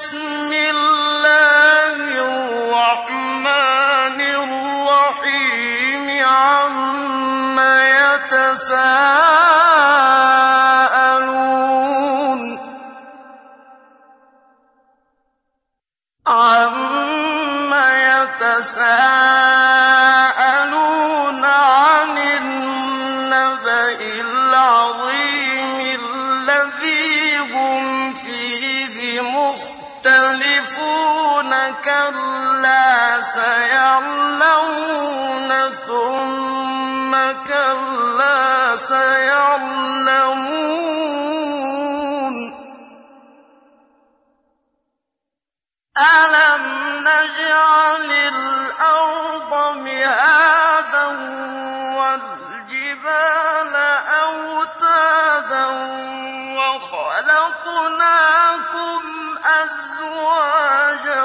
بسم الله الرحمن الرحيم عم يتساءلون. سيعلمون ثم كلا سيعلمون. ألم نجعل الأرض مهادا والجبال أوتادا وخلقناكم أزواجا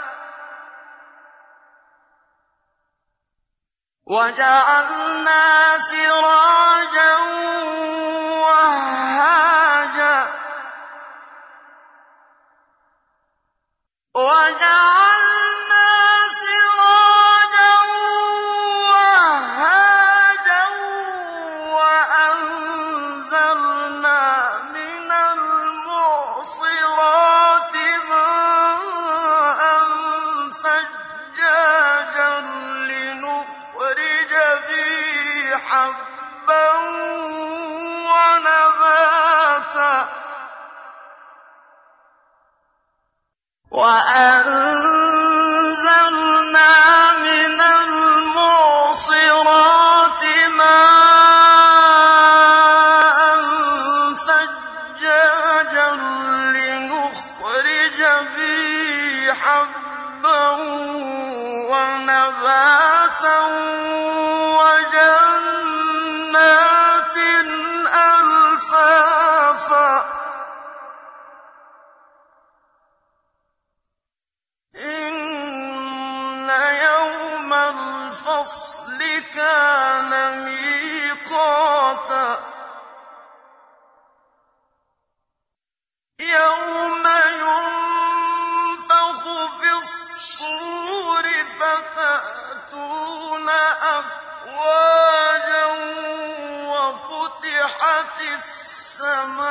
وجعلنا سراجا نباتا السماء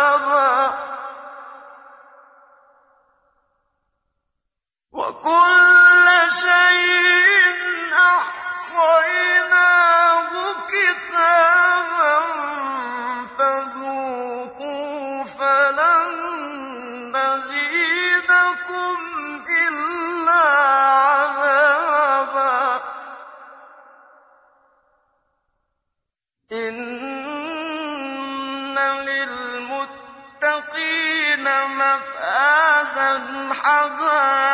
للمتقين مفازا حدائق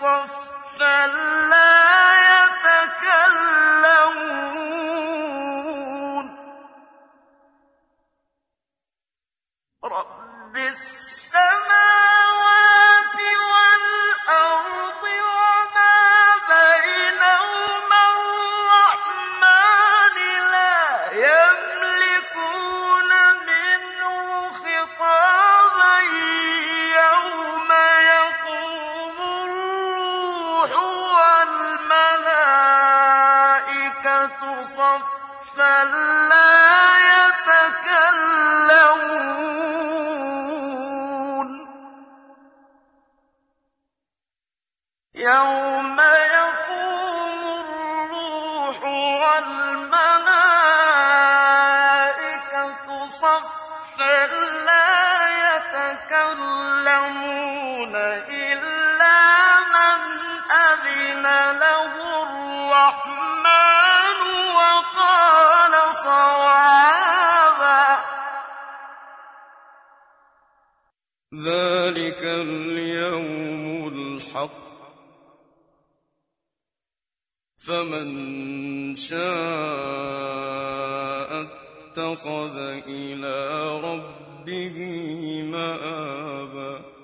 صفا والملائكة صفا لا ذلك اليوم الحق. فمن شاء اتخذ إلى ربه مآبا.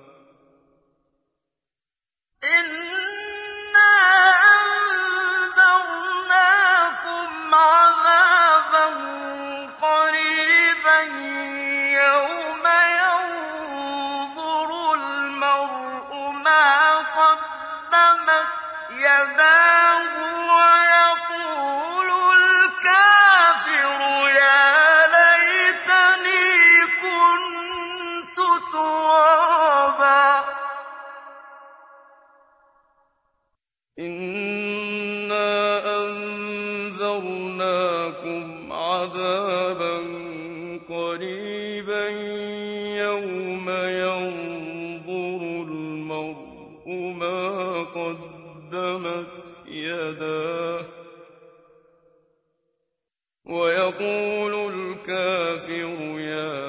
ما قدمت يداه. ويقول الكافر يا